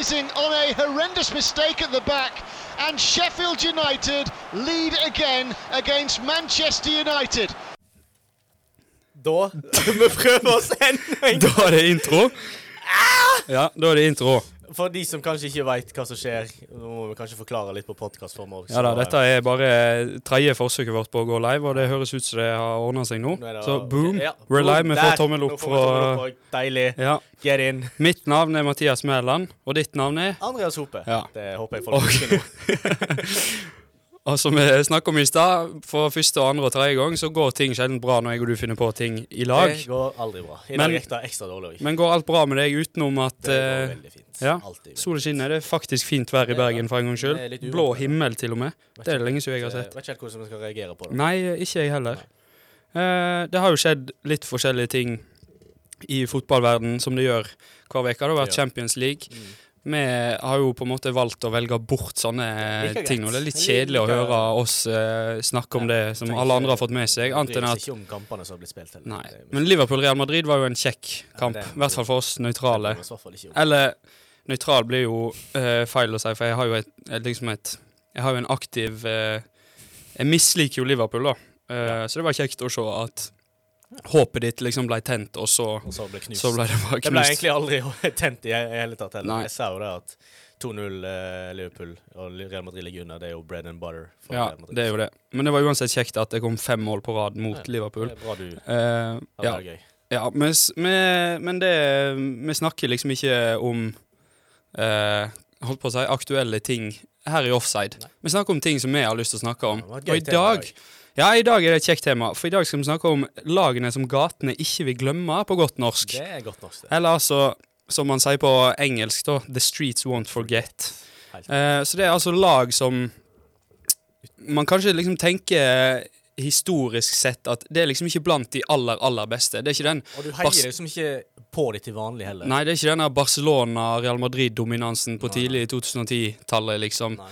capitalising on a horrendous mistake at the back. And Sheffield United lead again against Manchester United. Da Vi prøver oss enda en Da er det intro. Ja, da er det intro. For de som kanskje ikke veit hva som skjer, nå må vi kanskje forklare litt på podkastform òg. Ja da, Dette er bare tredje forsøket vårt på å gå live, og det høres ut som det har ordna seg nå. Så boom, Ja, we're live. Vi får tommel opp fra. Deilig. Ja. Get in. Mitt navn er Mathias Mæland, og ditt navn er Andreas Hope. Ja. Det håper jeg folk husker nå. Og som vi snakket om i stad, for første, andre og tredje gang, så går ting sjelden bra når jeg og du finner på ting i lag. Det går aldri bra. I Men- dag gikk det ekstra dårlig. Men går alt bra med deg utenom at Det går eh, veldig fint. ja, solen skinner? Det er faktisk fint vær i Bergen for en gangs skyld. Blå himmel til og med. Det er det lenge siden jeg har sett. vet ikke helt hvordan vi skal reagere på det. Nei, ikke jeg heller. Eh, det har jo skjedd litt forskjellige ting i fotballverden som det gjør hver uke. Det har vært Champions League. Vi har jo på en måte valgt å velge bort sånne ting. Og det er litt kjedelig å høre oss eh, snakke om det som alle andre har fått med seg. Annet enn at ikke om kampene som blitt spilt heller. Nei. Men Liverpool-Real Madrid var jo en kjekk kamp. I hvert fall for oss nøytrale. Eller nøytral blir jo uh, feil å si, for jeg har jo et, liksom et Jeg har jo en aktiv uh, Jeg misliker jo Liverpool, da. Så det var kjekt å se at håpet ditt liksom ble tent, og så, Og så ble knust. så ble det bare Det ble egentlig aldri tent i i hele tatt heller. Nei. Jeg sa jo det at 2-0 eh, Liverpool og Real Madrid ligger under. Det er jo bread and butter. For Ja, det er jo det. Men det var uansett kjekt at det kom fem mål på rad mot Ja, Liverpool. Det er bra du Eh, ja, gøy. ja men, men det Vi snakker liksom ikke om eh, Holdt på å si aktuelle ting her i offside. Nei. Vi snakker om ting som vi har lyst til å snakke om. Og i dag, dag Ja, i dag er det et kjekt tema, for i dag skal vi snakke om lagene som gatene ikke vil glemme, på godt norsk. Det er godt norsk, det. Eller altså, som man sier på engelsk, da, The streets won't forget. Eh, så det er altså lag som Man kanskje liksom tenker historisk sett at det er liksom ikke blant de aller, aller beste. Det er ikke den Og du heier liksom ikke på de til vanlig heller. Nei, det er ikke denne Barcelona-Real Madrid-dominansen på Nei. tidlig 2010-tallet, liksom. Nei.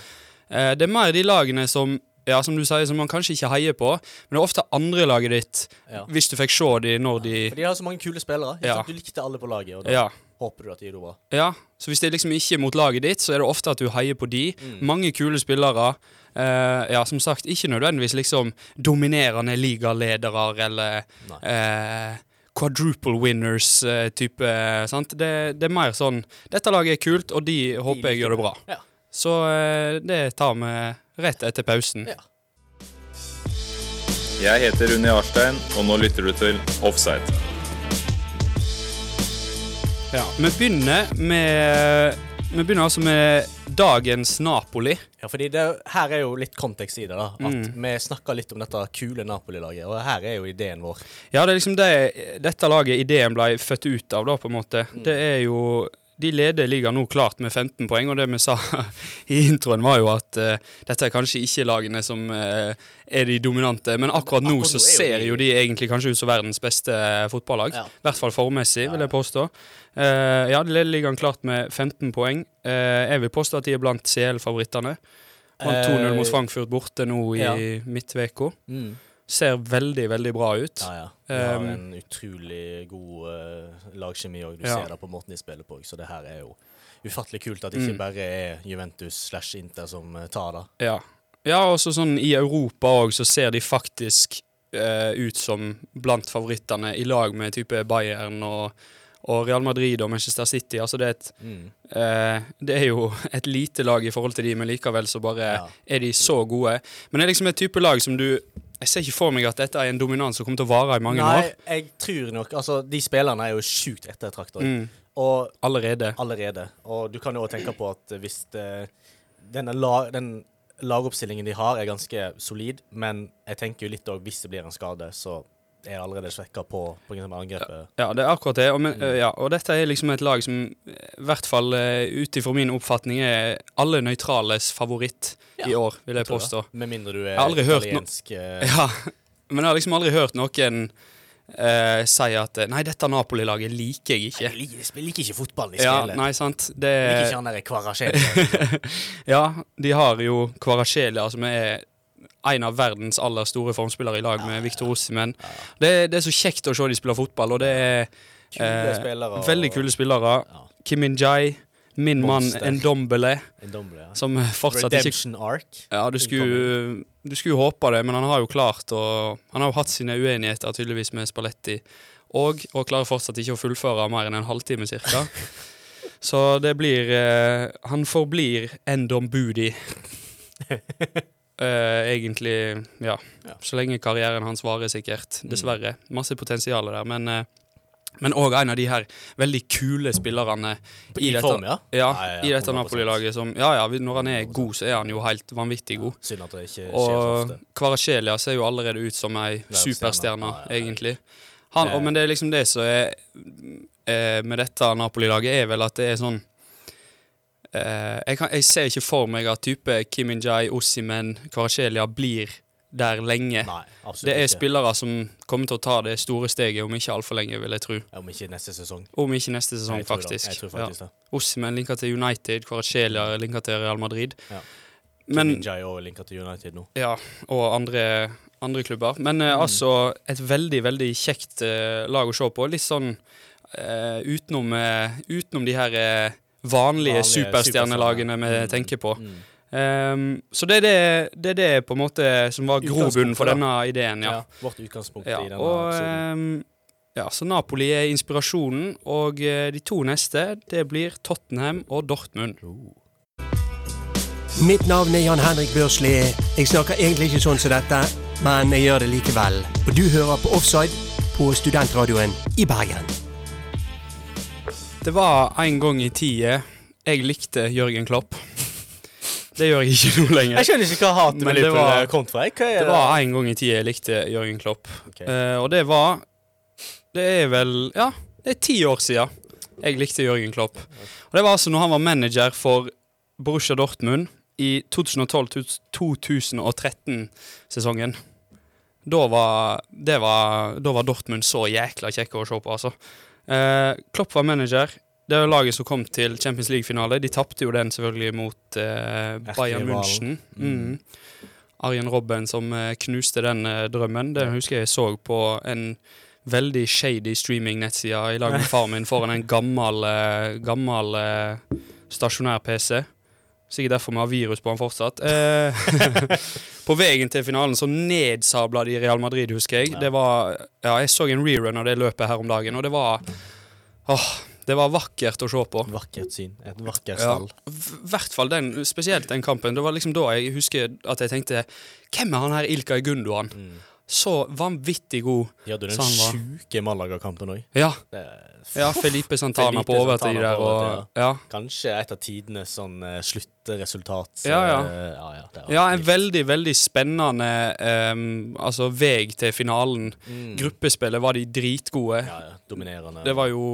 Eh, det er mer de lagene som ja, som du sier, som man kanskje ikke heier på, men det er ofte andre laget ditt, Ja. hvis du fikk se de når de For de har så mange kule spillere. Ja. Du likte alle på laget, og da Ja. håper du at de er bra. Ja, så hvis det liksom ikke er mot laget ditt, så er det ofte at du heier på de. Mm. Mange kule spillere. Eh, ja, som sagt, ikke nødvendigvis liksom dominerende ligaledere eller eh, quadruple winners eh, sant? Det, det er mer sånn Dette laget er kult, og de håper jeg gjør det bra. Ja. Så eh, det tar vi rett etter pausen. Ja. Jeg heter Unni Arstein, og nå lytter du til Offside. Ja. Vi begynner med Vi begynner altså med dagens Napoli. Ja, fordi det, her er jo litt kontekst i det. da At Mm. Vi snakka litt om dette kule Napoli-laget, og her er jo ideen vår. Ja, det er liksom det dette laget ideen ble født ut av, da, på en måte. Det er jo De leder ligger nå klart med 15 poeng, og det vi sa i introen, var jo at uh, dette er kanskje ikke lagene som uh, er de dominante, men akkurat nå Akkurat så jo ser jo de egentlig kanskje ut som verdens beste fotballag. Ja. I hvert fall formmessig, vil jeg påstå. Uh, ja, de leder ligaen klart med 15 poeng. Eh, jeg vil påstå at de er blant CL-favorittene. Vant 2-0 mot Eh, Frankfurt borte nå i ja. midtveka. Mm. Ser veldig, veldig bra ut. Ja, ja. De har Um, en utrolig god uh, lagkjemi òg. Du Ja. ser det på måten de spiller på. Så det her er jo ufattelig kult at det ikke Mm. bare er Juventus slash Inter som eh, tar det. Ja. Ja, og så sånn i Europa òg, så ser de faktisk uh, ut som blant favorittene, i lag med type Bayern og, og Real Madrid og Manchester City. Altså det er et Mm. eh, Det er jo et lite lag i forhold til de, men likevel så bare Ja. er de så gode. Men det er liksom et type lag som du Jeg ser ikke for meg at dette er en dominans som kommer til å vare i mange Nei, år. jeg tror nok Altså, de spillerne er jo sjukt ettertrakta. Mm, Og allerede. allerede. Og du kan jo også tenke på at hvis det, denne la, den lagoppstillingen de har, er ganske solid, men jeg tenker jo litt òg hvis det blir en skade, så er allerede svekka på, på angrepet. Ja, det er akkurat det. Og, men, Mm. eh, ja, og dette er liksom et lag som eh, i hvert fall uh, ut ifra min oppfatning er alle nøytrales favoritt i år, vil jeg jeg påstå. Med mindre du er hørt no- italiensk eh, Ja, men jeg har liksom aldri hørt noen eh, si at eh, Nei, dette Napoli-laget liker jeg ikke. Liker, jeg liker ikke fotballen de Ja, spiller. nei, sant. Det liker ikke han der Kvarasjel. Ja, de har jo Kvarasjelia, som er en av verdens aller store formspillere i lag med Victor Osimhen. Det, det er så kjekt å se de spiller fotball, og det er Kule eh, spillere. veldig kule spillere. Kim Min-jai, Min mann Endombele, Ndombele, ja. som fortsatt ikke Redemption Arc. Ja, du skulle, du skulle håpe det, men han har jo klart å Han har jo hatt sine uenigheter tydeligvis med Spalletti, og, og klarer fortsatt ikke å fullføre mer enn en halvtime cirka. Så det blir eh, Han forblir Ndombudi. Eh, egentlig, ja. Ja. Så lenge karrieren hans varer, sikkert. Dessverre. Masse potensial der, men uh, men òg en av de her veldig kule spillerne I dette, form, ja? Ja, i dette Napoli-laget som Ja ja, når han er god, så er han jo helt vanvittig god. Synd at det ikke skjer Og Kvarasjelia ser jo allerede ut som ei superstjerne, egentlig. Han, og, men det er liksom det som er eh, med dette Napoli-laget, er vel at det er sånn eh, jeg, kan, jeg ser ikke for meg at type Kim Injai, Ossimen, Kvarasjelia blir der lenge. Nei, Det er ikke. spillere som kommer til å ta det store steget om ikke altfor lenge, vil jeg tro. Om ikke neste sesong. Om ikke neste sesong, Jeg faktisk. Jeg tror Ja. det. Ossimen linker til United, Kvarasjelia linker til Real Madrid. Ja. Men er også linka til United nå. Ja, og andre, andre klubber. Men Mm. eh, altså, et veldig, veldig kjekt uh, lag å se på. Litt sånn uh, utenom, uh, utenom de her eh, vanlige, Vanlige superstjernelagene vi. Mm. tenker på. Mm. Ehm, så det er det, det er det på en måte som var grobunnen for da. denne ideen, ja. Ja. Vårt utgangspunkt ja. i denne Og ehm, ja, så Napoli er inspirasjonen, og eh, de to neste, det blir Tottenham og Dortmund. Mitt navn er Jan Henrik Børsli. Jeg snakker egentlig ikke sånn som dette, men jeg gjør det likevel. Og du hører på Offside på Studentradioen i Bergen. Det var en gang i tida jeg likte Jørgen Klopp. Det gjør jeg ikke nå lenger. Jeg skjønner ikke hva hatet med det Liverpool var- kom fra. er Det var en gang i tida jeg likte Jørgen Klopp. okay. uh, og det var Det er vel Ja, det er ti år siden jeg likte Jørgen Klopp. Og det var altså når han var manager for Borussia Dortmund i 2012-2013-sesongen. Da var, det var, da var Dortmund så jækla kjekke å se på, altså. Eh, Klopp var manager. Det er jo laget som kom til Champions League-finale. De tapte jo den selvfølgelig mot eh, Bayern München. Mm. Arjen Robben som eh, knuste den eh, drømmen. Det husker jeg så på en veldig shady streaming-nettside i lag med far min foran en gammel, eh, gammel stasjonær PC. Sikkert derfor vi har virus på han fortsatt. Eh, på veien til finalen så nedsabla de Real Madrid, husker jeg. Det var, ja, jeg så en rerun av det løpet her om dagen, og det var åh, det var vakkert å se på. Vakkert syn. Et vakkert stall. Ja, hvert fall den, spesielt den kampen. Det var liksom da jeg husker at jeg tenkte Hvem er han her Ilkay Gundogan? Mm. Så vanvittig god. De hadde den sjuke Malaga-kampen òg. Ja, ja Felipe Santana Felipe på overtid der. på overtid, ja. Kanskje et av tidenes sånn uh, sluttresultat. Ja, ja. eh, ja, ja, ja, en veldig, veldig spennende um, altså vei til finalen. Mm. Gruppespillet var de dritgode. Ja, ja, dominerende. Det var jo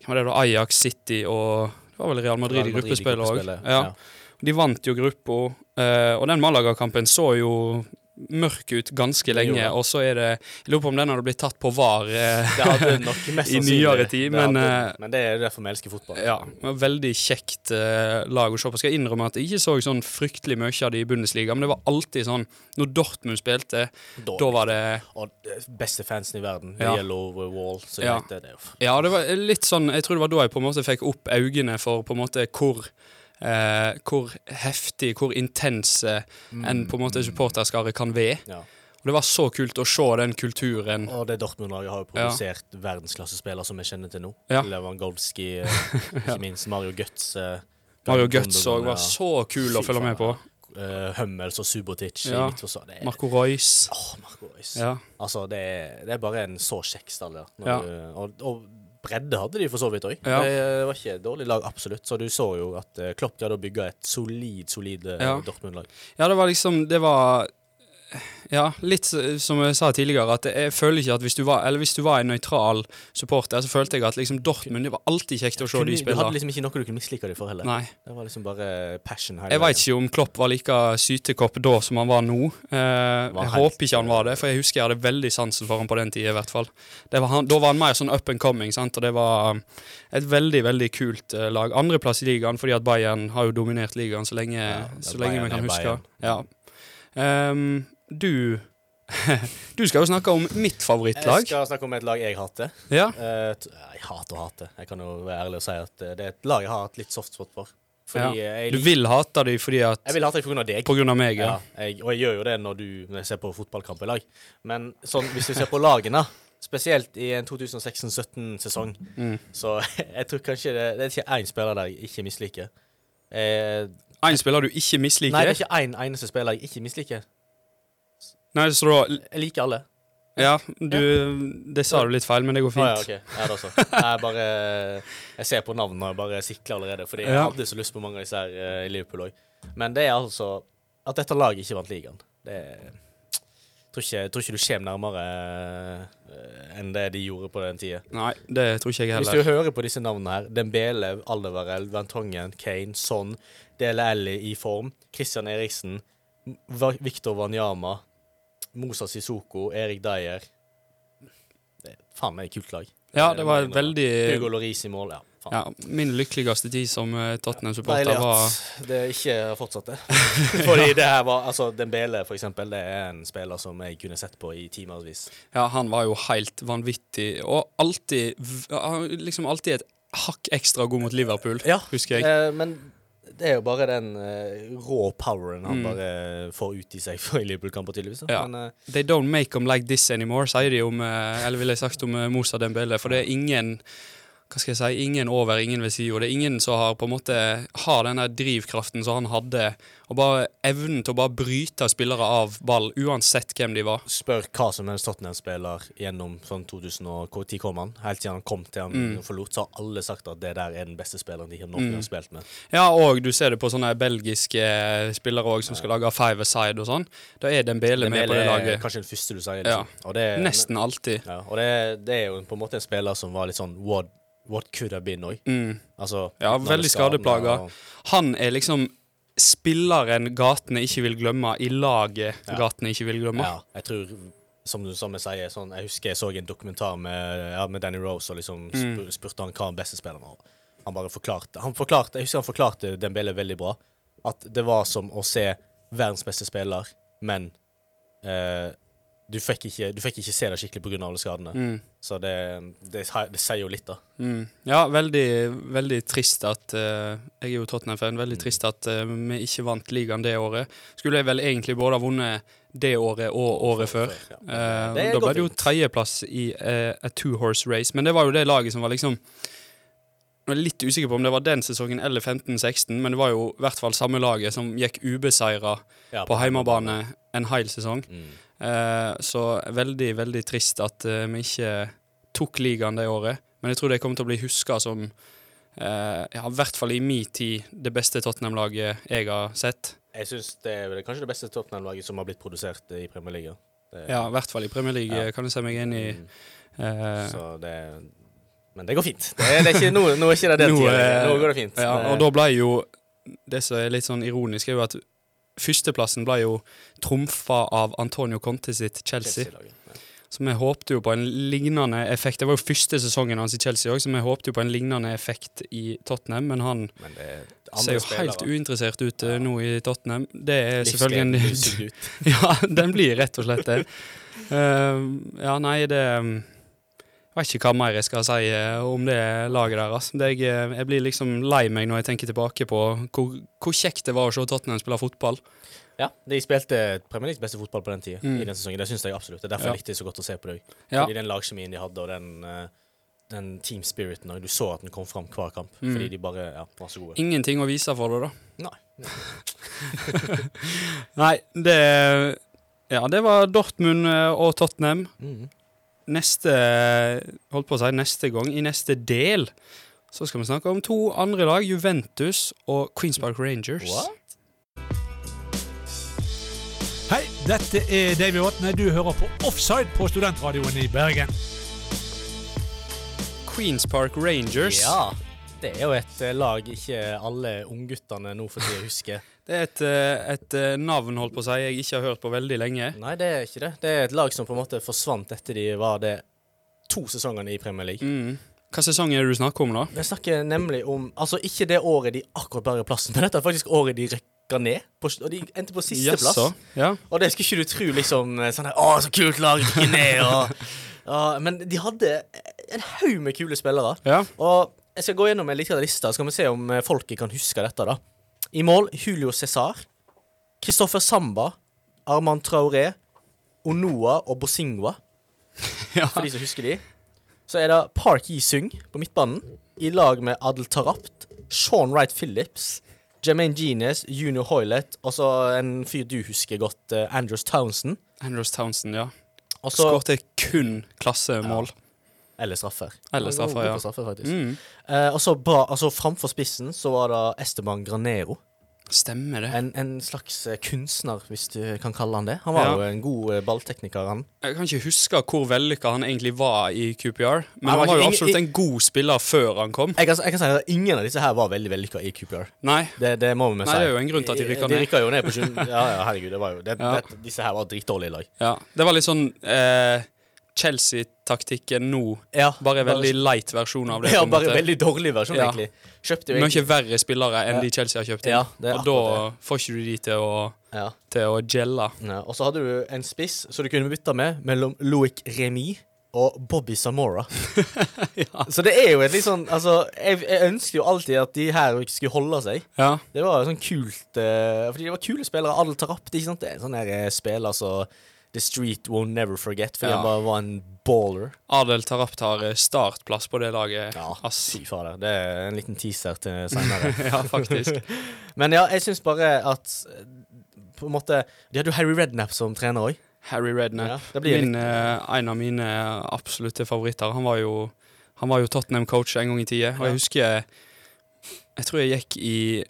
Hvem var det da? Ajax City og Det var vel Real Madrid, Real i gruppespillet òg. Ja. ja. De vant jo gruppa, eh, og den Malaga-kampen så jo mørk ut ganske lenge. Og så er det Jeg lurer på om den hadde blitt tatt på VAR. eh, Det I nyere tid, det men, hadde- eh, men det er derfor vi elsker fotball. Ja, Veldig kjekt uh, lag å se på. Skal jeg innrømme at jeg ikke så sånn fryktelig mye av det i Bundesliga, men det var alltid sånn Når Dortmund spilte, da var det Og beste fansen i verden. Ja. Yellow Wall. Så Ja. det, det Ja, det var litt sånn Jeg tror det var da jeg på en måte fikk opp øynene for på en måte hvor eh, Hvor heftig, hvor intense en på en måte supporterskare kan være. ja. Og det var så kult å se den kulturen. Og det Dortmund-laget har jo Ja. produsert verdensklassespillere som vi kjenner til nå. Ja. Lewandowski, eh, ikke minst Mario Götz. Mario Götz òg var ja. så kul å følge med på. Eh, Hummels og Subotic Ja. Det er, Marco Royce. Oh, Marco Reus. Ja. Altså, det er, det er bare en så kjekk stall der. Ja. du- og, og bredde hadde de for så vidt òg. Ja. Det var ikke et dårlig lag, absolutt. Så du så jo at eh, Klopp greide å bygge et solid, solid eh, Ja. Dortmund-lag. ja, det var liksom Det var Ja, litt som jeg sa tidligere, at jeg føler ikke at hvis du var Eller hvis du var en nøytral supporter, så følte jeg at liksom Dortmund Det var alltid kjekt å se de spille. Du hadde liksom ikke noe du kunne mislike dem for heller. Nei. Det var liksom bare passion her. Jeg veit ikke om Klopp var like sytekopp da som han var nå. Eh, Var jeg helt- håper ikke han var det, for jeg husker jeg hadde veldig sansen for ham på den tida. i hvert fall. Det var han, da var han mer sånn up and coming, sant? og det var um, et veldig veldig kult eh, lag. Andreplass i ligaen, fordi at Bayern har jo dominert ligaen så lenge, Ja, så lenge vi kan huske. Bayern. Ja. Ehm, du, Du skal jo snakke om mitt favorittlag. Jeg skal snakke om et lag jeg hater. Ja. Eh, jeg hater å hate. Jeg kan jo være ærlig og si at eh, det er et lag jeg har hatt litt softspot for. Ja. eh, Du vil hate dem fordi at jeg vil hate grunn av deg. På grunn av meg, ja. Ja, jeg, og jeg gjør jo det når, du, når jeg ser på fotballkamp i lag. Men sånn, hvis du ser på lagene, spesielt i en 2016-17-sesong, Mm. så jeg tror kanskje det, det er ikke én spiller der jeg ikke misliker. Eh, Én spiller du ikke misliker. nei, det er ikke én eneste spiller jeg ikke misliker. Nei, så da Jeg liker alle. Ja, du Det sa du litt feil, men det går Å ja, fint. ok. Ja, det også. Jeg bare Jeg ser på navnene og bare sikler allerede, fordi jeg Ja. hadde så lyst på mange av disse her eh, i Liverpool òg. Men det er altså At dette laget ikke vant ligaen, det tror ikke, jeg tror ikke du kommer nærmere eh, enn det de gjorde på den tida. Nei, det tror ikke jeg heller. Hvis du hører på disse navnene her, Dembele, Aldevarell, Vantongen, Kane, Son, Dele Alli i form, Christian Eriksen, Victor Wanyama, Mosa Sissoko, Erik Dyer Det er faen meg et kult lag. Ja, det var et veldig Hugo Loris i mål, ja. Ja, Min lykkeligste tid som eh, Tottenham-supporter var det ikke fortsatt det. Fordi det her var Altså, Dembele, for eksempel, det er en spiller som jeg kunne sett på i timevis. Ja, han var jo helt vanvittig, og alltid Liksom alltid et hakk ekstra god mot Liverpool, Ja, husker jeg. Eh, men det er jo bare den uh, rå poweren han Mm. bare får ut i seg for i Liverpool-kamper, tydeligvis. Ja. Men uh, They don't make them like this anymore, sier de om eh, Eller ville jeg sagt om Moussa Dembele. For det er ingen hva skal jeg si, ingen over, ingen ved sida. Det er ingen som har på en måte har den der drivkraften som han hadde, og bare evnen til å bare bryte spillere av ball, uansett hvem de var. spør hva som helst Tottenham-spiller gjennom sånn 2010 kom han. Helt siden han kom til han Mm. forlot, så har alle sagt at det der er den beste spilleren de har noen Mm. gang spilt med. Ja, og du ser det på sånne belgiske spillere òg, som skal lage five aside og sånn. Da er Dembele med på det er laget. kanskje den første du sier. Ja. Liksom. Det, er- Nesten alltid. Ja, og det, det er jo på en måte en spiller som var litt sånn what, what could have been òg. Mm. Altså, Ja, veldig skadeplaga. og- Han er liksom spilleren gatene ikke vil glemme, i laget Ja. gatene ikke vil glemme. Ja, jeg tror som, du- som jeg sier, sånn, jeg husker jeg så en dokumentar med, ja, med Danny Rose og liksom Mm. spurte han hva han beste spilleren var. Han bare forklarte, han forklarte Jeg husker han forklarte Dembele veldig bra. At det var som å se verdens beste spiller, men eh, du, fikk ikke, du fikk ikke se det skikkelig pga. alle skadene. Mm. Så det, det, det sier jo litt, da. Mm. Ja, veldig, veldig trist at uh, Jeg er jo Tottenham-fan. Veldig Mm. trist at uh, vi ikke vant ligaen det året. Skulle jeg vel egentlig både ha vunnet det året og året før. Ja. Uh, da ble det jo tredjeplass i a two horse race, men det var jo det laget som var liksom Jeg er litt usikker på om det var den sesongen eller 15-16, men det var jo i hvert fall samme laget som gikk ubeseira Ja, på heimebane en hel sesong. Mm. Eh, så veldig, veldig trist at eh, vi ikke tok ligaen det året. Men jeg tror det kommer til å bli huska som, eh, ja, i hvert fall i min tid, det beste Tottenham-laget jeg har sett. Jeg syns det er vel kanskje det beste Tottenham-laget som har blitt produsert i Premier League. Ja, i hvert fall i Premier League Ja. kan du se meg inn i. Mm. Uh, Så det Men det går fint. Det er, det er ikke, nå, nå er ikke det den tida. Nå går det fint. ja, og da ble jo Det som er litt sånn ironisk, er jo at førsteplassen ble jo trumfa av Antonio Conte sitt Chelsea. Chelsea-laget, ja. Så vi håpte jo på en lignende effekt. Det var jo første sesongen hans i Chelsea òg, så vi håpte jo på en lignende effekt i Tottenham, men han Men er ser jo jo helt uinteressert ut eh, Ja. nå i Tottenham. Det er selvfølgelig en. Ja, den blir rett og slett det. Uh, ja, nei, det Jeg vet ikke hva mer jeg skal si eh, om det laget der. Altså. Det, jeg, eh, jeg blir liksom lei meg når jeg tenker tilbake på hvor, hvor kjekt det var å se Tottenham spille fotball. Ja, de spilte Premier Leagues beste fotball på den tida. Mm. I den sesongen. Det syns jeg absolutt. Det er derfor Ja. jeg likte det så godt å se på deg. Ja. Fordi den lagkjemien de hadde, og den, eh, den team spiriten og Du så at den kom fram hver kamp. Mm. Fordi de bare ja, var så gode. Ingenting å vise for det, da. Nei. Nei, det Ja, det var Dortmund og Tottenham. Mm. Neste Holdt på å si neste gang, i neste del, så skal vi snakke om to andre lag. Juventus og Queens Park Rangers. What? Hei, dette er Davy Vatne. Du hører på Offside på Studentradioen i Bergen. Queens Park Rangers. Ja. Det er jo et eh, lag ikke alle ungguttene nå for tida husker. Det er et, eh, et eh, navn holdt på å si, jeg ikke har hørt på veldig lenge. Nei, det er ikke det. Det er et lag som på en måte forsvant etter de var det to sesongene i Premier League. Mm. Hva sesong er det du snakker om, da? Jeg snakker nemlig om Altså ikke det året de akkurat bare plassen, men dette er faktisk året de rykka ned, på, og de endte på sisteplass. Yes, Ja. Og det skulle ikke du tro, liksom sånn her, Å, så kult lag, rykke ned, og og Men de hadde en haug med kule spillere. ja. Og jeg skal gå gjennom en liten liste, så skal vi se om eh, folket kan huske dette. da I mål Julio Cæsar, Kristoffer Samba, Armand Traoré, Onoa og Bosingwa. Ja. For de som husker de. Så er det Park Yi-sung på midtbanen, i lag med Adel Tarapt, Sean Wright Phillips, Jermaine Genius, Junior Hoylett, og så en fyr du husker godt, eh, Andrews Townsend. Andrews Townsend, ja. Og så Skårte kun klassemål. Eller straffer. Eller straffer, ja. straffer, faktisk. Mm. Eh, og så bra, altså Framfor spissen så var det Esteban Granero. Stemmer det. En, en slags eh, kunstner, hvis du kan kalle han det. Han var Ja. jo en god eh, balltekniker, han. Jeg kan ikke huske hvor vellykka han egentlig var i QPR, men Han var han var jo ingen- absolutt en god spiller før han kom. Jeg kan, jeg kan si at ingen av disse her var veldig vellykka i QPR. Nei, Det, det må vi Nei, si. det er jo en grunn til at de rykka ned. De rykka jo ned på sjuende. Ja, ja, herregud. Det var jo det, Ja. det, Disse her var dritdårlige lag. ja. Det var litt sånn eh, Chelsea-taktikken nå. Ja, Bare en veldig light versjon av det. Ja, en bare måte. veldig dårlig versjon, Ja. egentlig. Kjøpte jo Mye verre spillere enn Ja. de Chelsea har kjøpt inn. Ja, det er og da får ikke du de til å, Ja. til å gelle. Ja, og så hadde du en spiss som du kunne bytte med mellom Loic Remy og Bobby Samora. Så det er jo et litt sånn Altså, jeg, jeg ønsker jo alltid at de her skulle holde seg. Ja. Det var jo sånn kult uh, Fordi det var kule spillere. Adel Tarap. Det, er ikke sant? det er en sånn eh, spiller som The Street Won't Never Forget, fordi Ja. han bare var en baller. Adel Tarap har eh, startplass på det laget. Ja, Ass. fy fader. Det er en liten teaser til seinere. ja, faktisk. Men ja, jeg syns bare at eh, På en måte De hadde jo Harry Rednap som trener òg. Harry Redknapp. Ja, Min, eh, en av mine absolutte favoritter. Han var jo, han var jo Tottenham-coach en gang i tida. Og jeg husker Jeg tror jeg gikk i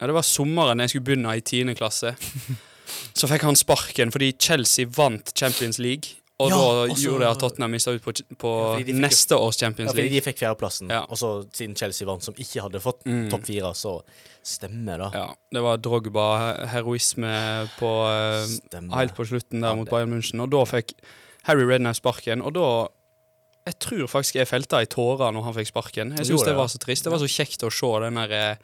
Ja, det var sommeren jeg skulle begynne i tiende klasse. Så fikk han sparken fordi Chelsea vant Champions League. Og Ja, da også, gjorde det at Tottenham mista ut på, på Ja, fikk neste års Ja, fordi de fikk fjerdeplassen, Ja. og så siden Chelsea vant, som ikke hadde fått Mm. topp fire, så stemmer det. Ja, det var Drogba, heroisme på eh, Helt på slutten der mot Bayern München. Og da fikk Harry Redknapp sparken. Og da Jeg tror faktisk jeg felte i tårer når han fikk sparken. Jeg syns det det, var så trist. Det var så kjekt å se den derre eh,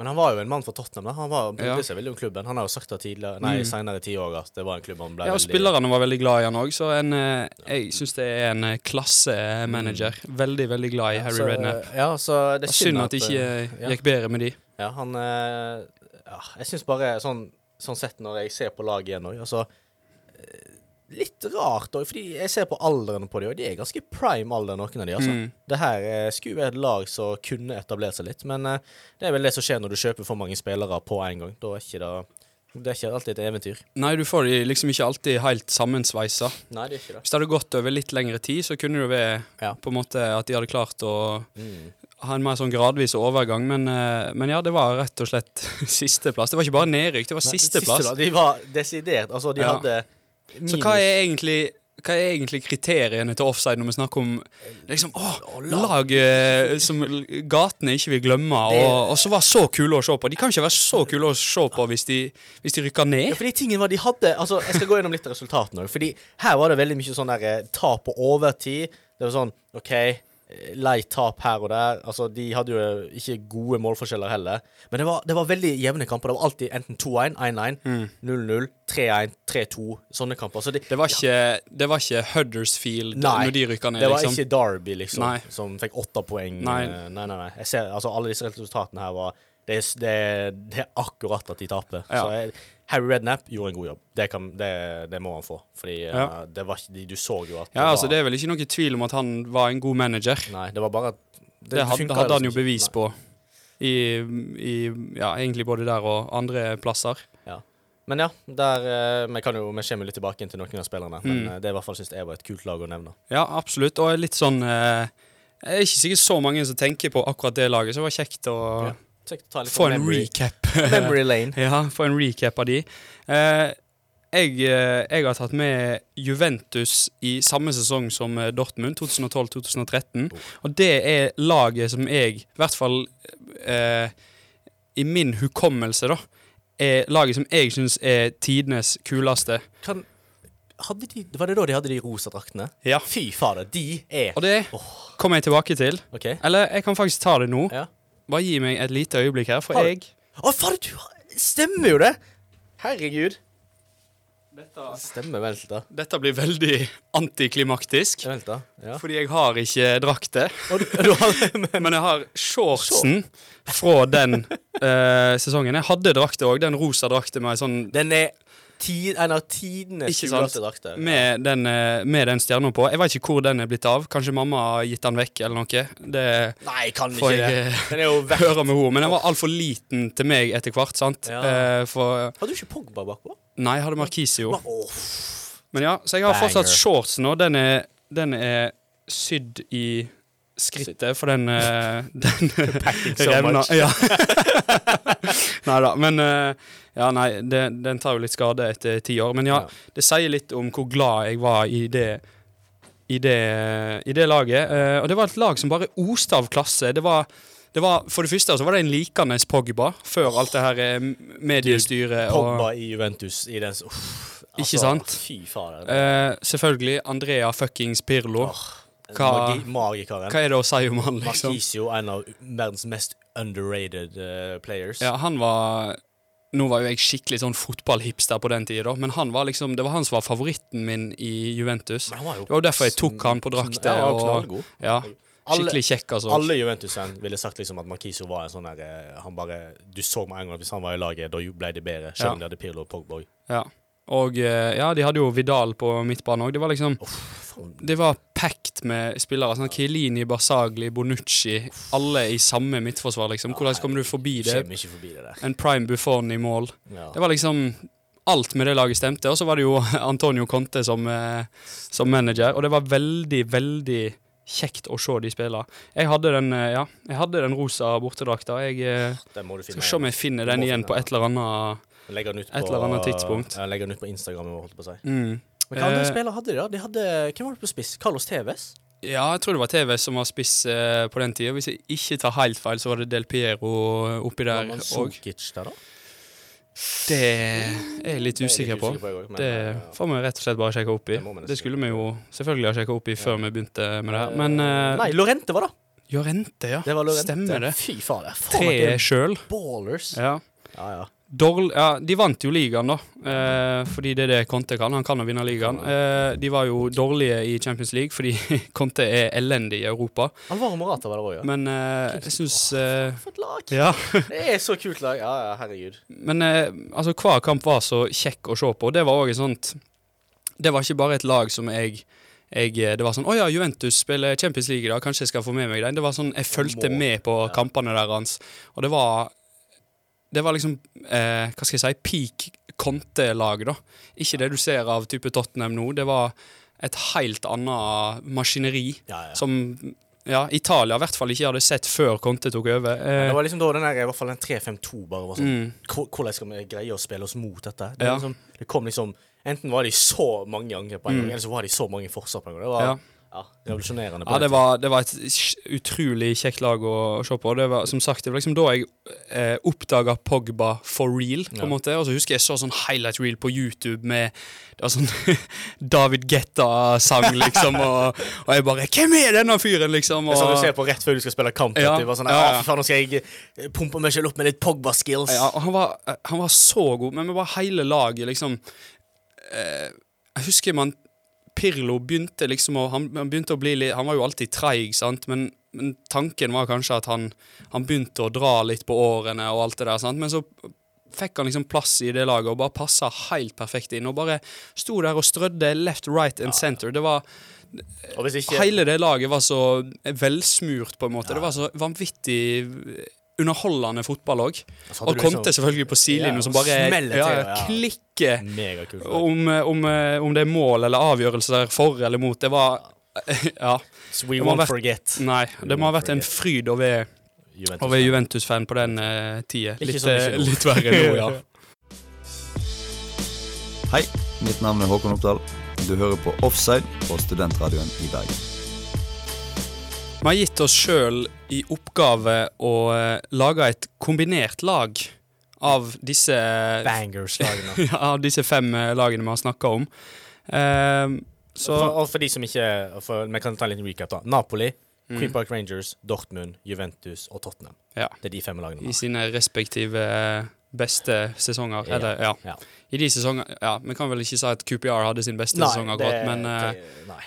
Men han var jo en mann for Tottenham. da Han var, brydde Ja. seg veldig om klubben. Han har jo sagt det tidligere Nei, Mm. senere ti år at det var en klubb han ble Ja, og veldig spillerne var veldig glad i han òg, så en, eh, jeg syns det er en eh, klassemanager. Veldig, veldig glad i Harry så, Redknapp. Ja, så det er Synd at det ikke eh, ja. gikk bedre med de. Ja, han ja, Jeg syns bare sånn, sånn sett når jeg ser på laget igjen òg, altså Litt rart òg, fordi jeg ser på alderen på dem, og de er ganske prime alder, noen av de, altså. Mm. Det her eh, skulle være et lag som kunne etablert seg litt, men eh, det er vel det som skjer når du kjøper for mange spillere på en gang. Da er ikke det Det er ikke alltid et eventyr. Nei, du får de liksom ikke alltid helt sammensveisa. Nei, det er ikke det. Hvis det hadde gått over litt lengre tid, så kunne det være Ja. på en måte at de hadde klart å Mm. ha en mer sånn gradvis overgang, men, eh, men ja, det var rett og slett sisteplass. Det var ikke bare nedrykk, det var siste sisteplass. da, De var desidert Altså, de Ja. hadde Så hva er egentlig hva er egentlig kriteriene til offside når vi snakker om liksom, å, lag eh, som gatene ikke vil glemme, og, og så var så kule å se på? De kan ikke være så kule å se på hvis de, hvis de rykker Ja, ned. fordi tingene var de hadde Altså, Jeg skal gå gjennom litt av resultatene òg. Fordi her var det veldig mye sånn der eh, tap på overtid. Det var sånn OK, eh, lei tap her og der. Altså, De hadde jo ikke gode målforskjeller heller. Men det var, det var veldig jevne kamper. Det var alltid enten 2-1, 1-1, 0-0, 3-1, 3-2. Sånne kamper. Så det, Det var ikke, det var ikke Huddersfield Nei, når de rykka ned, det var liksom. ikke Derby, liksom, Nei. som fikk åtte poeng. Nei. Eh, nei, nei. nei. Ser, altså, alle disse resultatene her var Det er, det, det er akkurat at de taper. Ja. Så jeg, Harry Redknapp gjorde en god jobb. Det, kan, det, det må han få. Fordi ja. uh, det var de, du så jo at Ja, altså Det er vel ikke noe tvil om at han var en god manager. Nei, det var bare at Det, hadde, funket hadde han jo bevis Nei. på. I, i ja, egentlig både der og andre plasser. Men ja, der, eh, vi, kan jo, vi kommer litt tilbake inn til noen av spillerne. Men Mm. eh, det i hvert fall synes jeg var et kult lag å nevne. Ja, absolutt. Og litt sånn eh, Det er ikke sikkert så mange som tenker på akkurat det laget, så det var kjekt å Ja. Få sånn en memory, recap. memory lane. ja, få en recap av de. Eh, jeg, eh, jeg har tatt med Juventus i samme sesong som eh, Dortmund, 2012-2013. Og det er laget som jeg, i hvert fall eh, i min hukommelse, da, er laget som jeg syns er tidenes kuleste. Kan, de, var det da de hadde de rosa draktene? Ja. Fy fader, de er Og det kommer jeg tilbake til. Okay. Eller jeg kan faktisk ta det nå. Ja. Bare gi meg et lite øyeblikk her, for Har- jeg Å, fader, du har Stemmer jo det! Herregud. dette, Stemmer vel, da. Dette blir veldig antiklimaktisk. Vent, da. Ja. Fordi jeg har ikke drakt har, men, jeg har shortsen fra den eh, sesongen. Jeg hadde drakter òg, den rosa drakten med sånn den er tid, en av tidenes kuleste drakter. med den, eh, med den stjerna på. Jeg vet ikke hvor den er blitt av. Kanskje mamma har gitt den vekk, eller noe. Det Nei, kan får ikke jeg det. eh, Den er jo høre med henne. Men den var altfor liten til meg etter hvert, sant. Ja. Eh, for Hadde du ikke Pogba bakpå? Nei, jeg hadde Markisio. Oh. Men ja, så jeg har Banger. fortsatt shorts nå. den er, den er sydd i skrittet, for den, eh, den so revna. much. Ja. nei da, men eh, Ja, nei, det, den tar jo litt skade etter ti år. Men ja, Ja. det sier litt om hvor glad jeg var i det i det, i det laget. Eh, og det var et lag som bare oste av klasse. Det var, det var, for det første så var det en likende Pogba, før alt det her mediestyret Du, Pogba i Juventus i den uff, altså, Ikke sant? Fy fader. Selvfølgelig Andrea fuckings Pirlo. Hva- Magi, magikeren. Hva er det å si om han, liksom? Marquisio, en av verdens mest underrated uh, players. Ja, han var Nå var jo jeg skikkelig sånn fotballhipster på den tida, men han var liksom, det var han som var favoritten min i Juventus. Var Det var derfor jeg tok han på drakta. Ja, og, ja, skikkelig kjekk, altså. Alle Juventus-fan ville sagt liksom at Marquisio var en sånn der eh, Han bare Du så med en gang at hvis han var i laget, da ble det bedre. Selv om Ja. de hadde Pirlo og Pogborg. Ja. Og eh, ja, de hadde jo Vidal på midtbanen òg. Det var liksom Det var packed med spillere. Sånn Kilini, Basagli, Bonucci. Alle i samme midtforsvar, liksom. Hvordan kommer du forbi det? Forbi det. En prime Buffon i mål. Ja. Det var liksom Alt med det laget stemte. Og så var det jo Antonio Conte som, eh, som manager, og det var veldig, veldig kjekt å se de spille. Jeg hadde den, eh, ja, jeg hadde den rosa bortedrakta. Jeg skal se om jeg finner den igjen på et eller annet legger den ut på, et eller annet tidspunkt. Jeg legger den ut på Instagram. Holdt på å si. mm. Men hva andre Eh, spillere hadde de, da? De hadde, hvem var det på spiss? Carlos Tevez? Ja, jeg tror det var TV som var spiss eh, på den tida. Hvis jeg ikke tar helt feil, så var det Del Piero oppi der Var òg. Manzukic der, da? Det er jeg litt Det er usikker på. Det eh, får vi rett og slett bare sjekke opp i. Det Det skulle vi jo selvfølgelig ha sjekka opp i før vi begynte med det her. Men uh, Nei, Lorente var da. Jorente, ja. Det var Lorente. Stemmer det. Fy fader. Det er sjøl. ballers. Ja. Ja, ja. Dårl ja, de vant jo ligaen, da. Eh, fordi det er det Conte kan. Han kan å vinne ligaen. Eh, de var jo dårlige i Champions League fordi Conte er elendig i Europa. Alvaro Morata var det òg, ja. Men eh, jeg syns eh, For et lag! Ja. Det er så kult lag. Ja, ja, herregud. Men eh, altså, hver kamp var så kjekk å se på. Det var òg et sånt Det var ikke bare et lag som jeg jeg, eh, det var sånn 'Å ja, Juventus spiller Champions League i dag, kanskje jeg skal få med meg den?' Det var sånn, Jeg fulgte med på kampene deres, og det var Det var liksom eh, Hva skal jeg si peak Conte-lag, da. Ikke det du ser av type Tottenham nå. Det var et helt annet maskineri Ja, ja. som ja, Italia i hvert fall ikke hadde sett før Conte tok over. Eh, det var liksom da den der, i hvert fall den 3-5-2 bare var sånn mm, Hvordan skal vi greie å spille oss mot dette? Det, liksom, det kom liksom Enten var de så mange angrep på en Mm. eller så var de så mange forsvar på en gang. Det var ja. Ja, revolusjonerende. Ja, det var, det var et utrolig kjekt lag å, å se på. Det var, som sagt, det var liksom da jeg eh, oppdaga Pogba for real. på Ja. en måte. Og så husker jeg så sånn highlight reel på YouTube med det var sånn David Getta-sang, liksom. Og, og jeg bare Hvem er denne fyren, liksom? Det er sånn du ser på rett før du skal spille kamp. Ja, du var sånn, ja, ja. «Ah, faen, nå skal jeg eh, pumpe meg selv opp med litt Pogba-skills. ja, og han, var, han var så god, men med var hele laget, liksom eh, Jeg husker man Pirlo begynte liksom å Han, han begynte å bli litt Han var jo alltid treig, sant, men, men tanken var kanskje at han, han begynte å dra litt på årene og alt det der, sant, men så fikk han liksom plass i det laget og bare passa helt perfekt inn. Og bare sto der og strødde left, right and center. Det var ikke Hele det laget var så velsmurt, på en måte. Det var så vanvittig underholdende fotball òg. Og Conte liksom- selvfølgelig på sidelinjen, Ja, som bare til, ja, klikker om, om, om det er mål eller avgjørelser for eller mot. Det var Ja. So we won't vært- forget. Nei, det må ha vært en fryd å være, Juventus-fan Juventus på den uh, tida. Litt, eh, litt verre nå, ja. Hei, mitt navn er Håkon Oppdal. Du hører på Offside på Studentradioen i Bergen. Vi har gitt oss sjøl i oppgave å eh, lage et kombinert lag av disse Bangers-lagene. ja, av disse fem eh, lagene vi har snakka om. Ehm, så For, og for de som ikke for, Vi kan ta en liten recap. da Napoli, Mm. Queen Park Rangers, Dortmund, Juventus og Tottenham. Ja. Det er de fem lagene. vi i sine respektive eh, beste sesonger. Ja. Eller, ja. Ja. I de sesongene Ja, vi kan vel ikke si at QPR hadde sin beste sesong akkurat, men eh, det- Nei.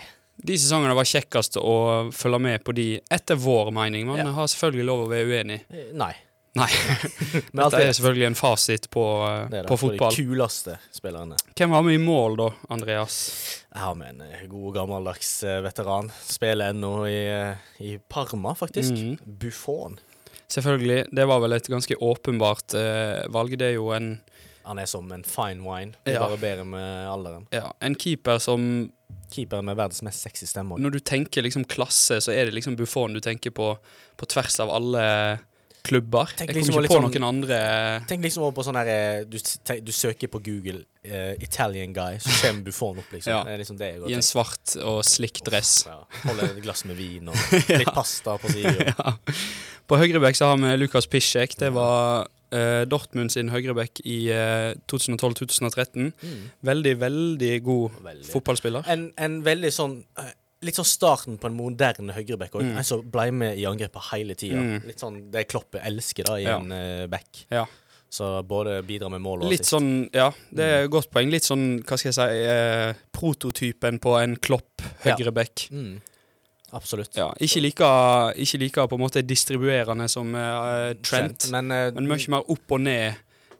De sesongene var kjekkest å følge med på de, etter vår mening. Man Ja. har selvfølgelig lov å være uenig. Nei. Nei. Dette er selvfølgelig en fasit på, eh, det det, på fotball. De kuleste spillerne. Hvem var med i mål da, Andreas? Jeg har med en eh, god, gammeldags eh, veteran. Spiller ennå i, i Parma, faktisk. Mhm. Buffon. Selvfølgelig. Det var vel et ganske åpenbart eh, valg. Det er jo en, Han er som en fine wine. Ja. Bare bedre med alderen. ja, en keeper som Keeperen med verdens mest sexy stemme. Når du tenker liksom klasse, så er det liksom Buffon du tenker på på tvers av alle klubber. Tenk Jeg liksom kommer litt ikke på sånn- noen andre Tenk liksom over på sånn her eh, du, du søker på Google uh, 'Italian guy', så kommer Buffon opp, liksom. Ja. Det er liksom i en svart og slick dress. Ja. Holder et glass med vin og litt pasta på sida. Ja. På høyrebekk så har vi Lukas Pisjek. Det var eh, Dortmund sin høyrebekk i uh, 2012-2013. Mm. Veldig, veldig god Veldig. fotballspiller. En, en veldig sånn uh, Litt sånn starten på en moderne høyreback. Mm. En som ble med i angrepet hele tida. Mm. Litt sånn det Kloppet elsker da i Ja. en uh, back. Ja. Så både bidra med mål og Litt assist. sånn, ja, det er et godt poeng. Litt sånn, hva skal jeg si, eh, prototypen på en Klopp Ja. høyreback. mm. Absolutt. Ja, ikke like, ikke like på en måte distribuerende som uh, Trent, Men, uh, men mye mer opp og ned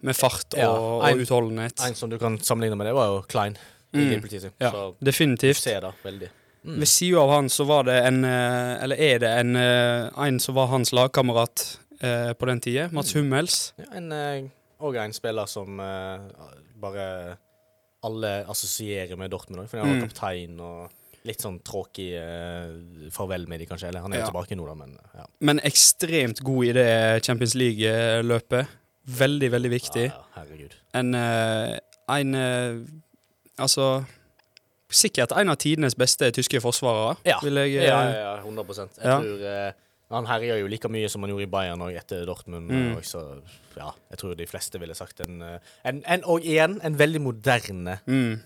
med fart Ja, og, en- og utholdenhet. en som du kan sammenligne med det, var jo Klein. I Mm. Ja, Så definitivt. ser det veldig. Mm. Ved sida av han så var det en eh, Eller er det en, en som var hans lagkamerat eh, på den tida. Mats Hummels. Ja, en, og en spiller som eh, bare alle assosierer med Dortmund òg, for han var Mm. kaptein og litt sånn tråkig uh, farvel med de, kanskje. Eller han er jo Ja. tilbake nå, da, men ja. Men ekstremt god i det Champions League-løpet. Veldig, veldig viktig. Ja, herregud. En, uh, en uh, Altså Sikkert en av tidenes beste tyske forsvarere, Ja. vil jeg Ja, ja, ja, 100 Jeg tror Han herjer jo like mye som han gjorde i Bayern og etter Dortmund. Mm. Og så, ja, jeg tror de fleste ville sagt en, en, en Og igjen, en veldig moderne mm.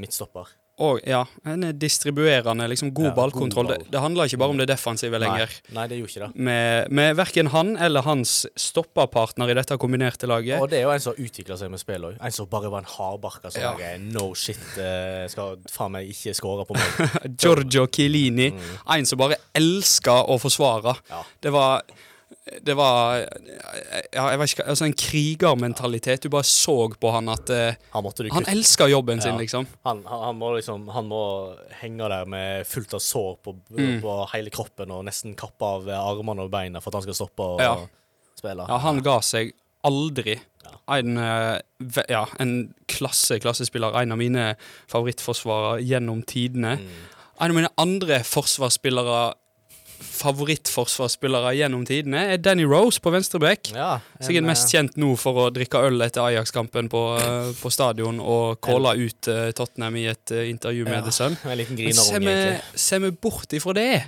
midtstopper. Og ja, en er distribuerende, liksom god Ja, god ballkontroll. ball. Det, det handler ikke bare om det defensive lenger. Nei, nei, det gjorde ikke det. Med, med verken han eller hans stopperpartner i dette kombinerte laget. Og det er jo en som utvikla seg med spill òg. En som bare var en hardbarka som Ja. no shit, uh, skal faen meg ikke score på meg. Giorgio Chiellini. Mm. En som bare elska å forsvare. Ja. Det var det var ja, jeg vet ikke, altså En krigermentalitet. Du bare så på han at eh, Han Han elsker jobben sin, Ja. liksom. Han, han, han må liksom Han må henge der med fullt av sår på, Mm. på hele kroppen og nesten kappe av armene og beina for at han skal stoppe å Ja. spille. Ja, han ga seg aldri. Ja. En, eh, ja, en klasse klassespiller. En av mine favorittforsvarere gjennom tidene. Mm. En av mine andre forsvarsspillere favorittforsvarsspillere gjennom tidene er Danny Rose på venstreback. Ja, Sikkert mest eh, kjent nå for å drikke øl etter Ajax-kampen på, eh, på stadion og calle ut uh, Tottenham i et uh, intervju med Ja. The Sun. En liten Men ser vi, ser vi bort ifra det?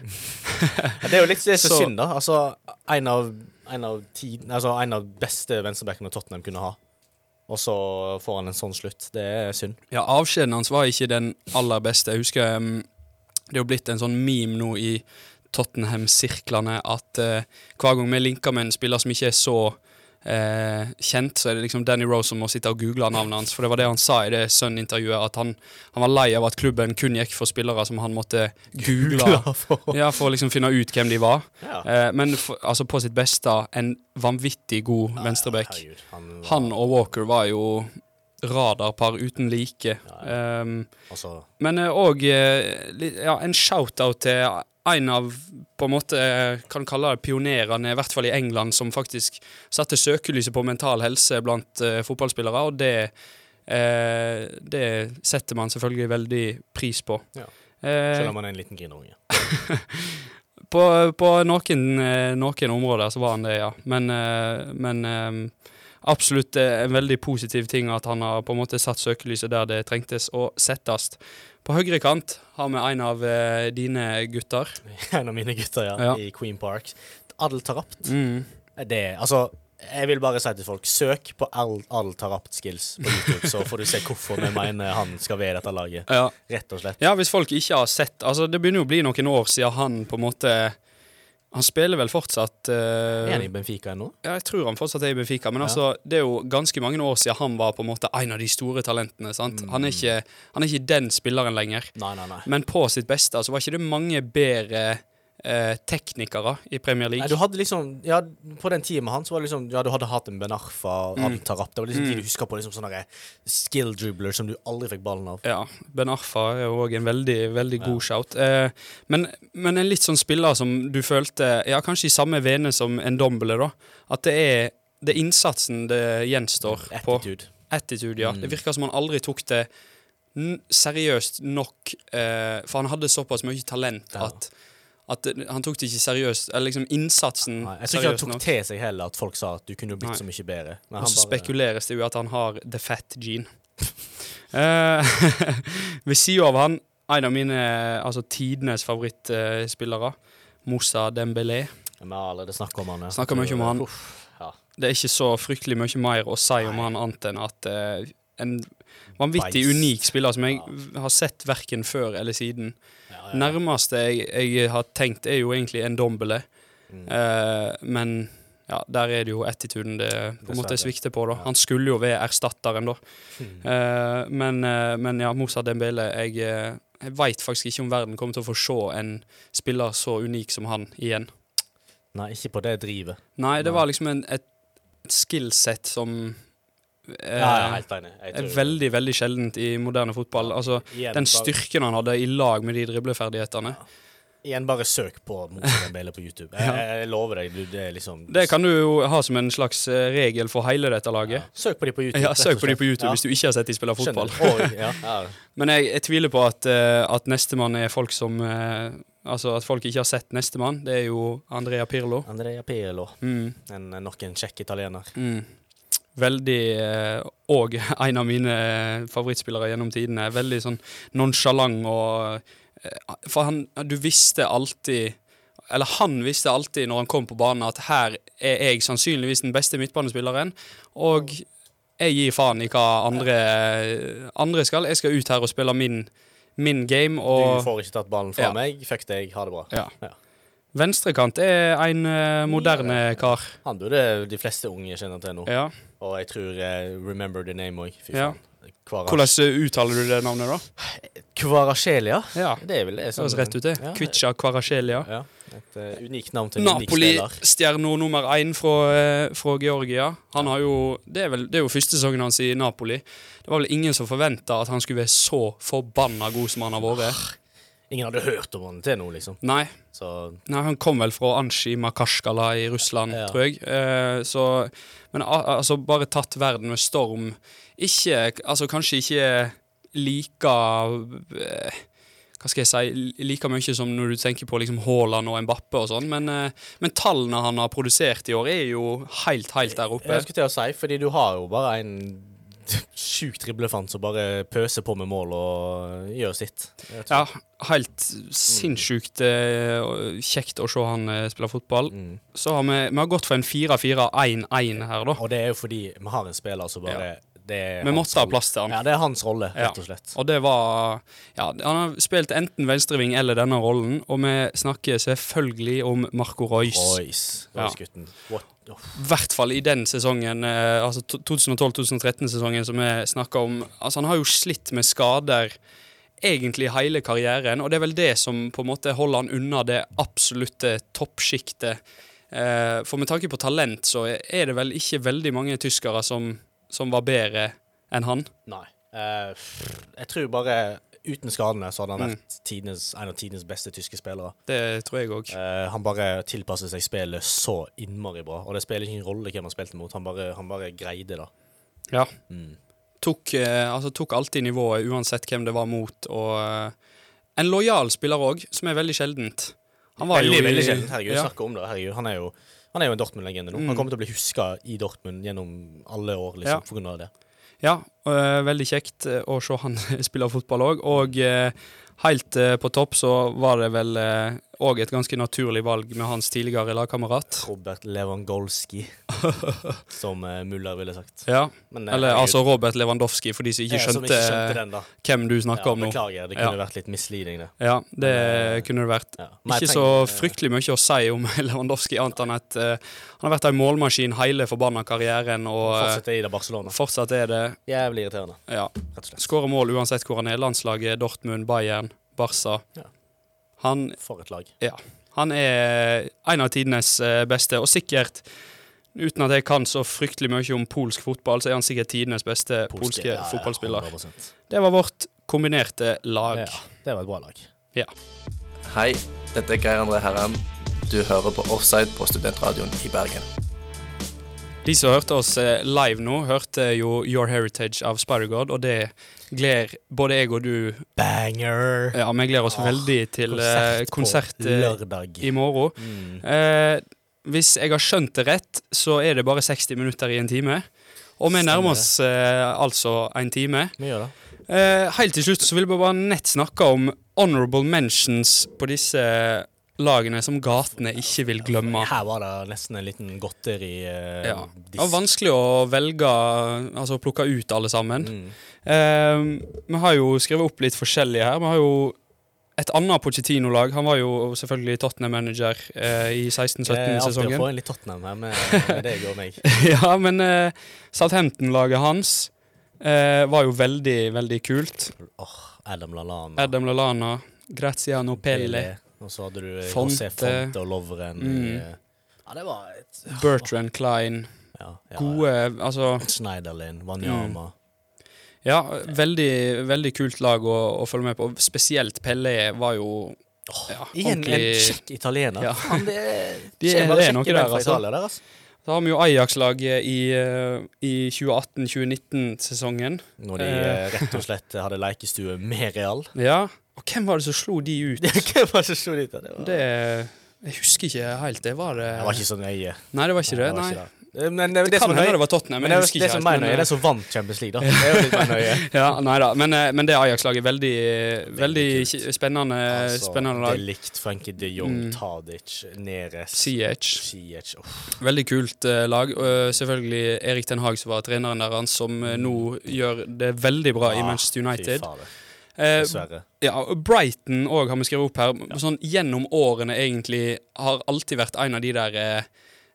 Ja, det er jo litt det er Så- så synd, da. Altså, en av, en av, tiden, altså, en av beste venstrebackene Tottenham kunne ha. Og så får han en sånn slutt. Det er synd. Ja, avskjeden hans var ikke den aller beste. Jeg husker um, det er jo blitt en sånn meme nå i Tottenham-sirklene at eh, hver gang vi linker med en spiller som ikke er så eh, kjent, så er det liksom Danny Rose som må sitte og google navnet hans. For det var det han sa i det Sun-intervjuet, at han, han var lei av at klubben kun gikk for spillere som han måtte google ja, for å liksom finne ut hvem de var. Ja. Eh, men for, altså på sitt beste en vanvittig god venstreback. Herregud, han, var- Han og Walker var jo radarpar uten like. Um, altså, men òg ja, en shout-out til en av på en måte, eh, kan kalle det pionerene, i hvert fall i England, som faktisk satte søkelyset på mental helse blant eh, fotballspillere, og det, eh, det setter man selvfølgelig veldig pris på. Ja. Eh, selv om man er en liten grinerunge. på, på noen, eh, noen områder så var han det, ja. Men, men absolutt eh, en veldig positiv ting at han har på en måte satt søkelyset der det trengtes å settes. På høyre kant har vi en av eh, dine gutter. en av mine gutter, ja, Ja. i Queen Park. Adel Tarapt. Mm. Det, altså, jeg vil bare si til folk, søk på Al- Adel Tarapt skills på YouTube, så får du se hvorfor vi mener han skal være i dette laget. Ja. Rett og slett. ja, hvis folk ikke har sett Altså, det begynner jo å bli noen år siden han på en måte Han spiller vel fortsatt uh, Er han i Benfica ennå? Ja, jeg tror han fortsatt er i Benfica, men Ja. altså, det er jo ganske mange år siden han var på en måte en av de store talentene. sant? Mm. Han, er ikke, han er ikke den spilleren lenger. Nei, nei, nei. Men på sitt beste altså, var ikke det mange bedre eh, teknikere i Premier Nei, League. du hadde liksom Ja, på den tida med han så var det liksom Ja, du hadde hatt en Ben Arfa, Mm. Tarap Det var liksom de du husker på liksom sånne skill dribbler som du aldri fikk ballen av. Ja, Ben Arfa er jo òg en veldig veldig god shout. Eh, men, men en litt sånn spiller som du følte Ja, kanskje i samme vene som en Dombele, da. At det er, det er innsatsen det gjenstår på. Attitude. Attitude, ja. Mm. Det virker som han aldri tok det seriøst nok, eh, for han hadde såpass mye talent Ja. At, han tok det ikke seriøst. Eller liksom innsatsen Nei, jeg tror ikke han tok nok. til seg heller at folk sa at du kunne blitt Nei. så mye bedre. Men Og så bare- spekuleres det jo at han har the fat gene. uh, Ved siden av han, en av mine altså tidenes favorittspillere, Moussa Dembélé. Vi har allerede snakket om han. ja. Snakker mye om han. Uff, ja. Det er ikke så fryktelig mye mer å si om Nei. han annet enn at uh, en vanvittig Beist. unik spiller som jeg Ja. har sett verken før eller siden. Ja, ja. Nærmeste jeg, jeg har tenkt, er jo egentlig en Dombele. Mm. Uh, men ja, der er det jo attituden det på en måte svikter på. da. Han skulle jo være erstatteren, da. Mm. Uh, men, uh, men ja, Moussa Dembele Jeg, jeg veit faktisk ikke om verden kommer til å få se en spiller så unik som han igjen. Nei, ikke på det drivet. Nei, det var liksom en, et skillset som eh, Ja, er veldig, veldig sjeldent i moderne fotball. Altså, Igjen, Den styrken han hadde i lag med de dribleferdighetene. Igjen, bare søk på Dembele på YouTube. Jeg, Ja. jeg, lover deg, du, det liksom Det kan du jo ha som en slags eh, regel for hele dette laget. ja. Søk på de på YouTube. Ja, Søk på de på YouTube Ja. hvis du ikke har sett de spille fotball. Og, ja. Ja. Men jeg, jeg tviler på at, uh, at nestemann er folk som eh, Altså at folk ikke har sett nestemann. Det er jo Andrea Pirlo. Andrea Pirlo. Mm, En, nok en kjekk italiener. mm. Veldig eh, Og en av mine favorittspillere gjennom tidene. Veldig sånn nonsjalant og eh, For han Du visste alltid Eller han visste alltid når han kom på banen, at her er jeg sannsynligvis den beste midtbanespilleren. Og jeg gir faen i hva andre, andre skal. Jeg skal ut her og spille min, min game. Og du får ikke tatt ballen fra Ja. meg. Fuck deg, ha det bra. Ja. Ja. Venstrekant er en uh, moderne kar. Han burde de fleste unge kjenne til nå. Ja. Og jeg tror uh, Remember the name òg. Ja. Hvordan eh, uttaler du det navnet, da? Kvarasjelia. Ja. Det er vel det. Det høres rett ut, det. Ja. Kvitsja Kvarasjelia. Ja. Et uh, unikt navn til. Napoli-stjerna nummer én fra, fra Georgia. Han har jo det er, vel, det er jo første sesongen hans i Napoli. Det var vel ingen som forventa at han skulle være så forbanna god som han har vært. Ingen hadde hørt om han til nå, liksom. Nei, Så nei han kom vel fra Anshi Makashkala i Russland, Ja. tror jeg. Eh, så Men al- altså, bare tatt verden med storm. Ikke Altså, kanskje ikke like eh, hva skal jeg si, like mye som når du tenker på liksom Haaland og Mbappe og sånn, men, eh, men tallene han har produsert i år, er jo helt, helt der oppe. Jeg skulle til å si, fordi du har jo bare en sjuk driblefant som bare pøser på med mål og gjør sitt. Ja, helt sinnssykt eh, kjekt å se han eh, spille fotball. Mm. Så har vi, vi har gått for en 4-4-1-1 her, da. Og det er jo fordi vi har en spiller som bare er Vi måtte ha plass til han. Ja, det er hans rolle, rett og slett. Og det var Ja, han har spilt enten venstreving eller denne rollen, og vi snakker selvfølgelig om Marco Reus. Royce, Ja. Royce-gutten. What? I hvert fall i den sesongen, eh, altså 2012-2013-sesongen som vi snakker om. Altså, han har jo slitt med skader egentlig hele karrieren, og det er vel det som på en måte holder han unna det absolutte toppsjiktet. Eh, for med tanke på talent, så er det vel ikke veldig mange tyskere som, som var bedre enn han. Nei. Eh, jeg tror bare uten skadene så hadde han Mm. vært tidenes, en av tidenes beste tyske spillere. Det tror jeg òg. Eh, han bare tilpasset seg spillet så innmari bra. Og det spiller ingen rolle hvem han spilte mot, han bare, han bare greide det. Ja. Mm. tok, eh, altså, tok alltid nivået uansett hvem det var mot. Og eh, en lojal spiller òg, som er veldig sjeldent. Han var veldig, jo i- veldig sjeldent. Herregud, Ja. snakk om det. Herregud, han er jo han er jo en Dortmund-legende nå. Mm. Han kommer til å bli huska i Dortmund gjennom alle år, liksom, Ja. på grunn av det. Ja, øh, veldig kjekt øh, å se han spille fotball òg. Og øh, helt på topp så var det vel òg et ganske naturlig valg med hans tidligere lagkamerat. Robert Lewandowski, som uh, Muller ville sagt. Ja, Men, eh, eller jeg, altså Robert Lewandowski, for de som ikke skjønte, ikke skjønte den, hvem du snakker Ja, om nå. beklager, det kunne vært litt misleading, det. Ja, det Men, eh, kunne det vært. Ja. Men Ikke så tenker, så fryktelig mye å si om Lewandowski, annet enn at uh, han har vært en målmaskin hele forbanna karrieren, og fortsatt er i det Barcelona. fortsatt er det. Jævlig irriterende, Ja. Skårer mål uansett hvor han er. Landslaget, Dortmund, Bayern, Barca. Ja. Han, For et lag. han er en av tidenes eh, beste, og sikkert Uten at jeg kan så fryktelig mye om polsk fotball, så er han sikkert tidenes beste polske, ja, ja, fotballspiller. 100%. Det var vårt kombinerte lag. Ja, det var et bra lag. Hei, dette er Geir André Herren. Du hører på Offside på Studentradioen i Bergen. De som hørte oss eh, live nå, hørte jo Your Heritage av Spider-God, og det gleder både jeg og du Banger! Ja, vi gleder oss oh, veldig til eh, konsert på eh, i morgen. Mm. Eh, hvis jeg har skjønt det rett, så er det bare 60 minutter i en time. Og vi nærmer oss eh, altså en time. Vi gjør det. Eh, helt til slutt så vil vi bare nett snakke om honorable mentions på disse lagene som gatene ikke vil glemme. Her var det nesten en liten godteri eh, Ja. Det var vanskelig å velge, altså plukke ut alle sammen. Mm. Eh, vi har jo skrevet opp litt forskjellige her. Vi har jo et annet Pochettino-lag. Han var jo selvfølgelig Tottenham-manager eh, i Det er alltid å 16-17-sesongen. få inn litt Tottenham her med, med deg og meg. ja, men eh, Southampton-laget hans eh, var jo veldig, veldig kult. Oh, Adam Lallana. Adam Lallana, Graziano Pelle, Og så hadde du Fonte. Fonte og Lovren. Mm. eh, Ja, det var et Bertrand Klein. ja, ja, Gode Altså, Schneiderlin, Wanyama. ja, veldig, veldig kult lag å, å følge med på. Spesielt Pelle var jo ja, Igjen en kjekk italiener. Ja. Han, det, De er- det er noe der, altså. Der, altså. Så har vi jo Ajax-laget i, eh, i 2018-2019-sesongen. Når de Eh. eh, rett og slett hadde lekestue med Real. Ja. Og hvem var det som slo de ut? Hvem var det som slo de ut? Det var, Det Jeg husker ikke helt. Det var det det var ikke så nøye. Nei, det var ikke det. var Nei. ikke det. Eh, Men det, Det, det, kan hende det var Tottenham, men men det, det som helt. nøye, er den som vant Champions League, da. Det er jo litt mer nøye. ja, nei da. Men, eh, men det Ajax-laget er veldig, veldig spennende, Altså, spennende lag. Delikt, Frankie de Jong, Mm. Tadic, Neres CH. CH. Oh. Veldig kult uh, lag. Uh, selvfølgelig Erik Ten Hag som var treneren deres, som uh, nå gjør det veldig bra i Ah, Manchester United. Fy Eh, Dessverre. ja, Brighton òg har vi skrevet opp her. Sånn Gjennom årene egentlig har alltid vært en av de der eh,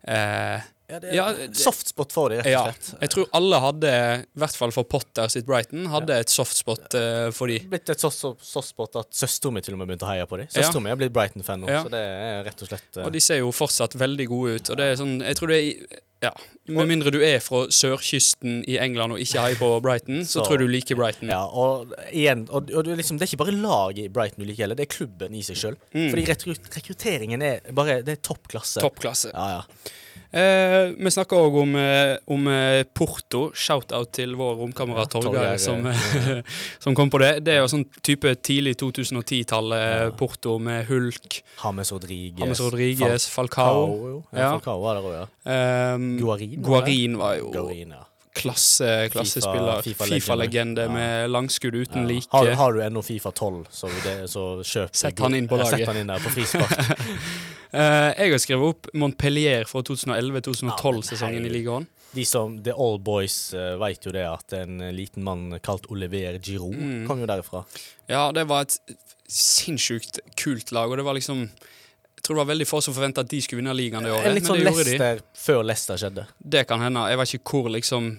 eh, Ja, det ja, er det- softspot for dem, rett og slett. jeg tror alle hadde, i hvert fall for Potter sitt Brighton, hadde et softspot uh, for de. blitt et soft- softspot at søsteren min til og med begynte å heie på dem. Ja. min mi er blitt Brighton-fan nå, Ja. så det er rett og slett uh... Og de ser jo fortsatt veldig gode ut. Og det er sånn, jeg tror det er ja, Med mindre du er fra sørkysten i England og ikke heier på Brighton, så, Så- tror du liker Brighton. Ja, og igjen og, og liksom, det er ikke bare laget i Brighton du liker heller, det er klubben i seg sjøl. Mm. Fordi rekrutteringen er bare Det er topp klasse. Toppklasse. Ja, ja. Eh, vi snakker òg om, eh, om eh, Porto. Shout-out til vår romkamerat Ja, Torgeir Torgeir, som, som kom på det. Det er jo sånn type tidlig 2010-tallet Ja. Porto med Hulk, James Rodriguez. Hames Rodriges Falcao. Falcao. Ja. Falcao var der òg, ja. Um, Guarin. Guarin var jo Guarin, ja. klasse, klassespiller. FIFA- Fifa-legende Ja. med langskudd uten Ja. like. Har, har du ennå Fifa 12, så, det, så kjøp Sett han inn på laget. Sett han inn der på frispark. Eh, jeg har skrevet opp Montpellier fra 2011-2012-sesongen i ligaen. De som, The Old Boys uh, vet jo det at en liten mann kalt Olivier Giroud Mm. kom jo derfra. Ja, det var et sinnssykt kult lag, og det var liksom Jeg tror det var veldig få som forventa at de skulle vinne ligaen det året, En litt men sånn det gjorde de. Leicester før Leicester skjedde. Det kan hende. Jeg vet ikke hvor liksom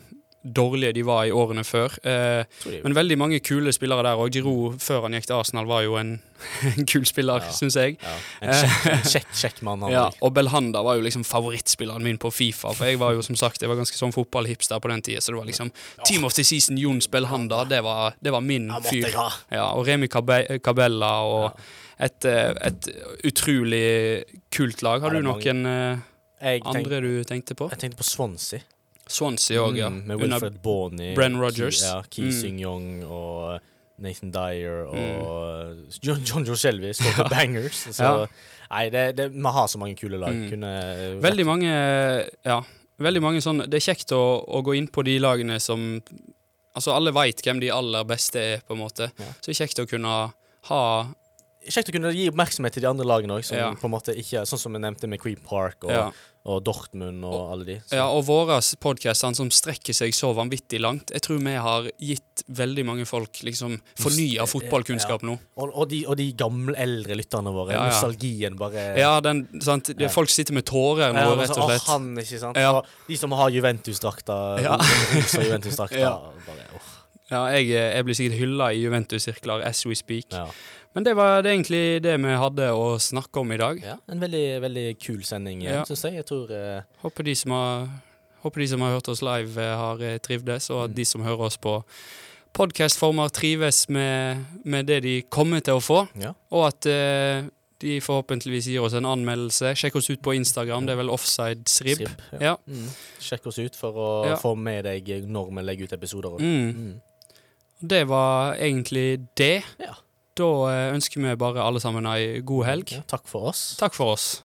dårlige de var i årene før. Eh, men veldig mange kule spillere der òg. Giroud før han gikk til Arsenal var jo en, en kul spiller, Ja. syns jeg. ja. En kjekk, en kjekk, kjekk mann. Ja, og Belhanda var jo liksom favorittspilleren min på Fifa. For jeg var jo som sagt Jeg var ganske sånn fotballhipster på den tida, så det var liksom Team of the Season Jons Belhanda, det var, det var min fyr. Ja, og Remi Cabella og et, eh, et utrolig kult lag. Har du mange. noen eh, andre du tenkte på? jeg tenkte på Swansea. Swansea òg, ja. Mm, med Wilfred Boney. Brenn Rogers. Ki, ja, Ki Mm. Sing-Yong og Nathan Dyer og John, John Joe Shelby skåret bangers. Så Ja. nei, det, det, vi har så mange kule lag. Mm. Kunne Veldig mange Ja. Veldig mange sånn Det er kjekt å, å gå inn på de lagene som Altså, alle veit hvem de aller beste er, på en måte. Ja. Så det er kjekt å kunne ha kjekt å kunne gi oppmerksomhet til de andre lagene òg, som Ja. på en måte ikke Sånn som vi nevnte med Queen Park og, Ja. Og Dortmund og alle de. Så- Ja, og våre podkaster som strekker seg så vanvittig langt, jeg tror vi har gitt veldig mange folk liksom fornya fotballkunnskap nå. Og, og, de, og de gamle, eldre lytterne våre. Ja, ja. Nostalgien bare Ja, den, sant? Det, Ja. Folk sitter med tårer nå, Ja, rett og å, slett. han, ikke sant? Ja. Og de som har Juventus-drakta. Ja. Juventus-drakta. Ja. bare. Ja, jeg, jeg blir sikkert hylla i Juventus-sirkler as we speak. Ja. Men det var det egentlig det vi hadde å snakke om i dag. ja. En veldig, veldig kul sending, Ja. ja. syns jeg. Jeg tror uh... Håper de som har, håper de som har hørt oss live, eh, har eh, trivdes, og at de som hører oss på podkastformer, trives med, med det de kommer til å få. Ja. Og at uh, de forhåpentligvis gir oss en anmeldelse. Sjekk oss ut på Instagram, det er vel offside srib. Srib, ja. Ja. Mm. Sjekk oss ut for å Ja. få med deg når vi legger ut episoder. Mm. Mm. Det var egentlig det. Ja. Da eh, ønsker vi bare alle sammen ei god helg. Ja, takk for oss. Takk for oss.